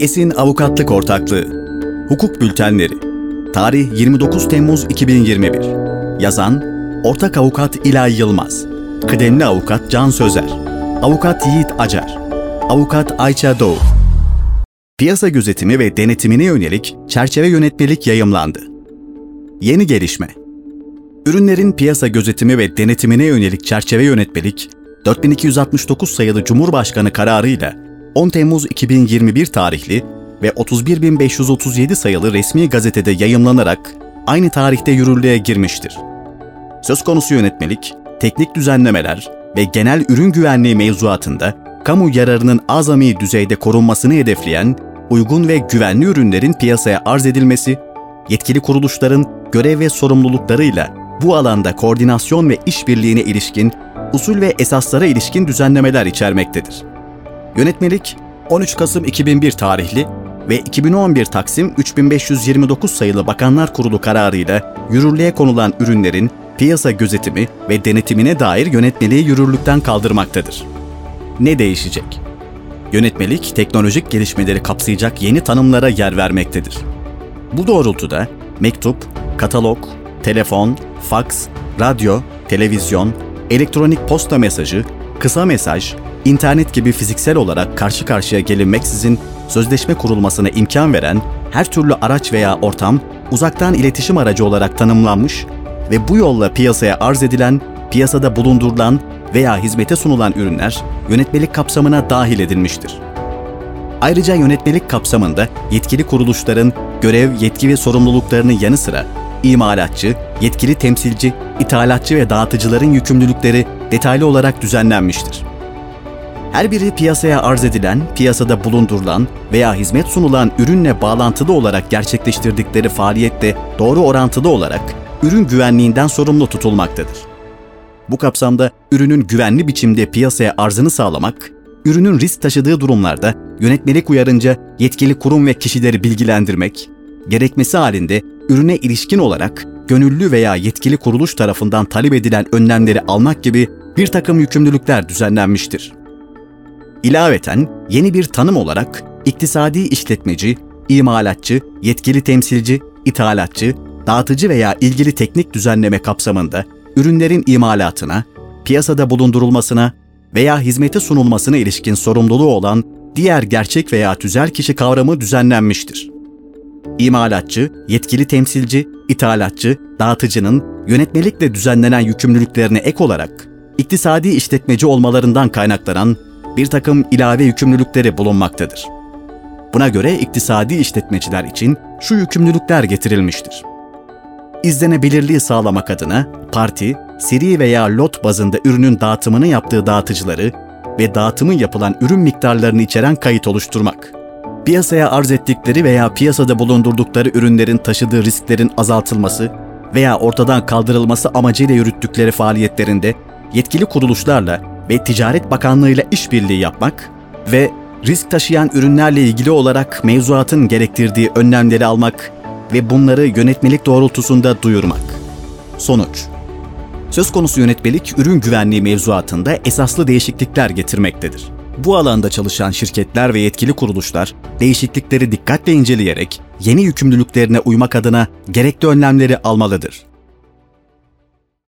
Esin Avukatlık Ortaklığı. Hukuk Bültenleri. Tarih 29 Temmuz 2021 Yazan Ortak Avukat İlay Yılmaz. Kıdemli Avukat Can Sözer. Avukat Yiğit Acar. Avukat Ayça Doğu. Piyasa gözetimi ve denetimine yönelik çerçeve yönetmelik yayımlandı. Yeni gelişme. Ürünlerin piyasa gözetimi ve denetimine yönelik çerçeve yönetmelik 4269 sayılı Cumhurbaşkanı kararıyla 10 Temmuz 2021 tarihli ve 31537 sayılı resmi gazetede yayımlanarak aynı tarihte yürürlüğe girmiştir. Söz konusu yönetmelik, teknik düzenlemeler ve genel ürün güvenliği mevzuatında kamu yararının azami düzeyde korunmasını hedefleyen uygun ve güvenli ürünlerin piyasaya arz edilmesi, yetkili kuruluşların görev ve sorumluluklarıyla bu alanda koordinasyon ve işbirliğine ilişkin usul ve esaslara ilişkin düzenlemeler içermektedir. Yönetmelik 13 Kasım 2001 tarihli ve 2011 Taksim 3529 sayılı Bakanlar Kurulu kararıyla yürürlüğe konulan ürünlerin piyasa gözetimi ve denetimine dair yönetmeliği yürürlükten kaldırmaktadır. Ne değişecek? Yönetmelik teknolojik gelişmeleri kapsayacak yeni tanımlara yer vermektedir. Bu doğrultuda mektup, katalog, telefon, faks, radyo, televizyon, elektronik posta mesajı, kısa mesaj, internet gibi fiziksel olarak karşı karşıya gelinmeksizin sözleşme kurulmasına imkan veren her türlü araç veya ortam uzaktan iletişim aracı olarak tanımlanmış ve bu yolla piyasaya arz edilen, piyasada bulundurulan veya hizmete sunulan ürünler yönetmelik kapsamına dahil edilmiştir. Ayrıca yönetmelik kapsamında yetkili kuruluşların görev, yetki ve sorumluluklarının yanı sıra imalatçı, yetkili temsilci, ithalatçı ve dağıtıcıların yükümlülükleri detaylı olarak düzenlenmiştir. Her biri piyasaya arz edilen, piyasada bulundurulan veya hizmet sunulan ürünle bağlantılı olarak gerçekleştirdikleri faaliyette doğru orantılı olarak ürün güvenliğinden sorumlu tutulmaktadır. Bu kapsamda ürünün güvenli biçimde piyasaya arzını sağlamak, ürünün risk taşıdığı durumlarda yönetmelik uyarınca yetkili kurum ve kişileri bilgilendirmek, gerekmesi halinde ürüne ilişkin olarak gönüllü veya yetkili kuruluş tarafından talep edilen önlemleri almak gibi bir takım yükümlülükler düzenlenmiştir. İlaveten yeni bir tanım olarak iktisadi işletmeci, imalatçı, yetkili temsilci, ithalatçı, dağıtıcı veya ilgili teknik düzenleme kapsamında ürünlerin imalatına, piyasada bulundurulmasına veya hizmete sunulmasına ilişkin sorumluluğu olan diğer gerçek veya tüzel kişi kavramı düzenlenmiştir. İmalatçı, yetkili temsilci, ithalatçı, dağıtıcının yönetmelikle düzenlenen yükümlülüklerine ek olarak iktisadi işletmeci olmalarından kaynaklanan bir takım ilave yükümlülükleri bulunmaktadır. Buna göre iktisadi işletmeciler için şu yükümlülükler getirilmiştir. İzlenebilirliği sağlamak adına parti, seri veya lot bazında ürünün dağıtımını yaptığı dağıtıcıları ve dağıtımı yapılan ürün miktarlarını içeren kayıt oluşturmak. Piyasaya arz ettikleri veya piyasada bulundurdukları ürünlerin taşıdığı risklerin azaltılması veya ortadan kaldırılması amacıyla yürüttükleri faaliyetlerinde yetkili kuruluşlarla ve Ticaret Bakanlığı ile işbirliği yapmak ve risk taşıyan ürünlerle ilgili olarak mevzuatın gerektirdiği önlemleri almak ve bunları yönetmelik doğrultusunda duyurmak. Sonuç Söz konusu yönetmelik ürün güvenliği mevzuatında esaslı değişiklikler getirmektedir. Bu alanda çalışan şirketler ve yetkili kuruluşlar değişiklikleri dikkatle inceleyerek yeni yükümlülüklerine uymak adına gerekli önlemleri almalıdır.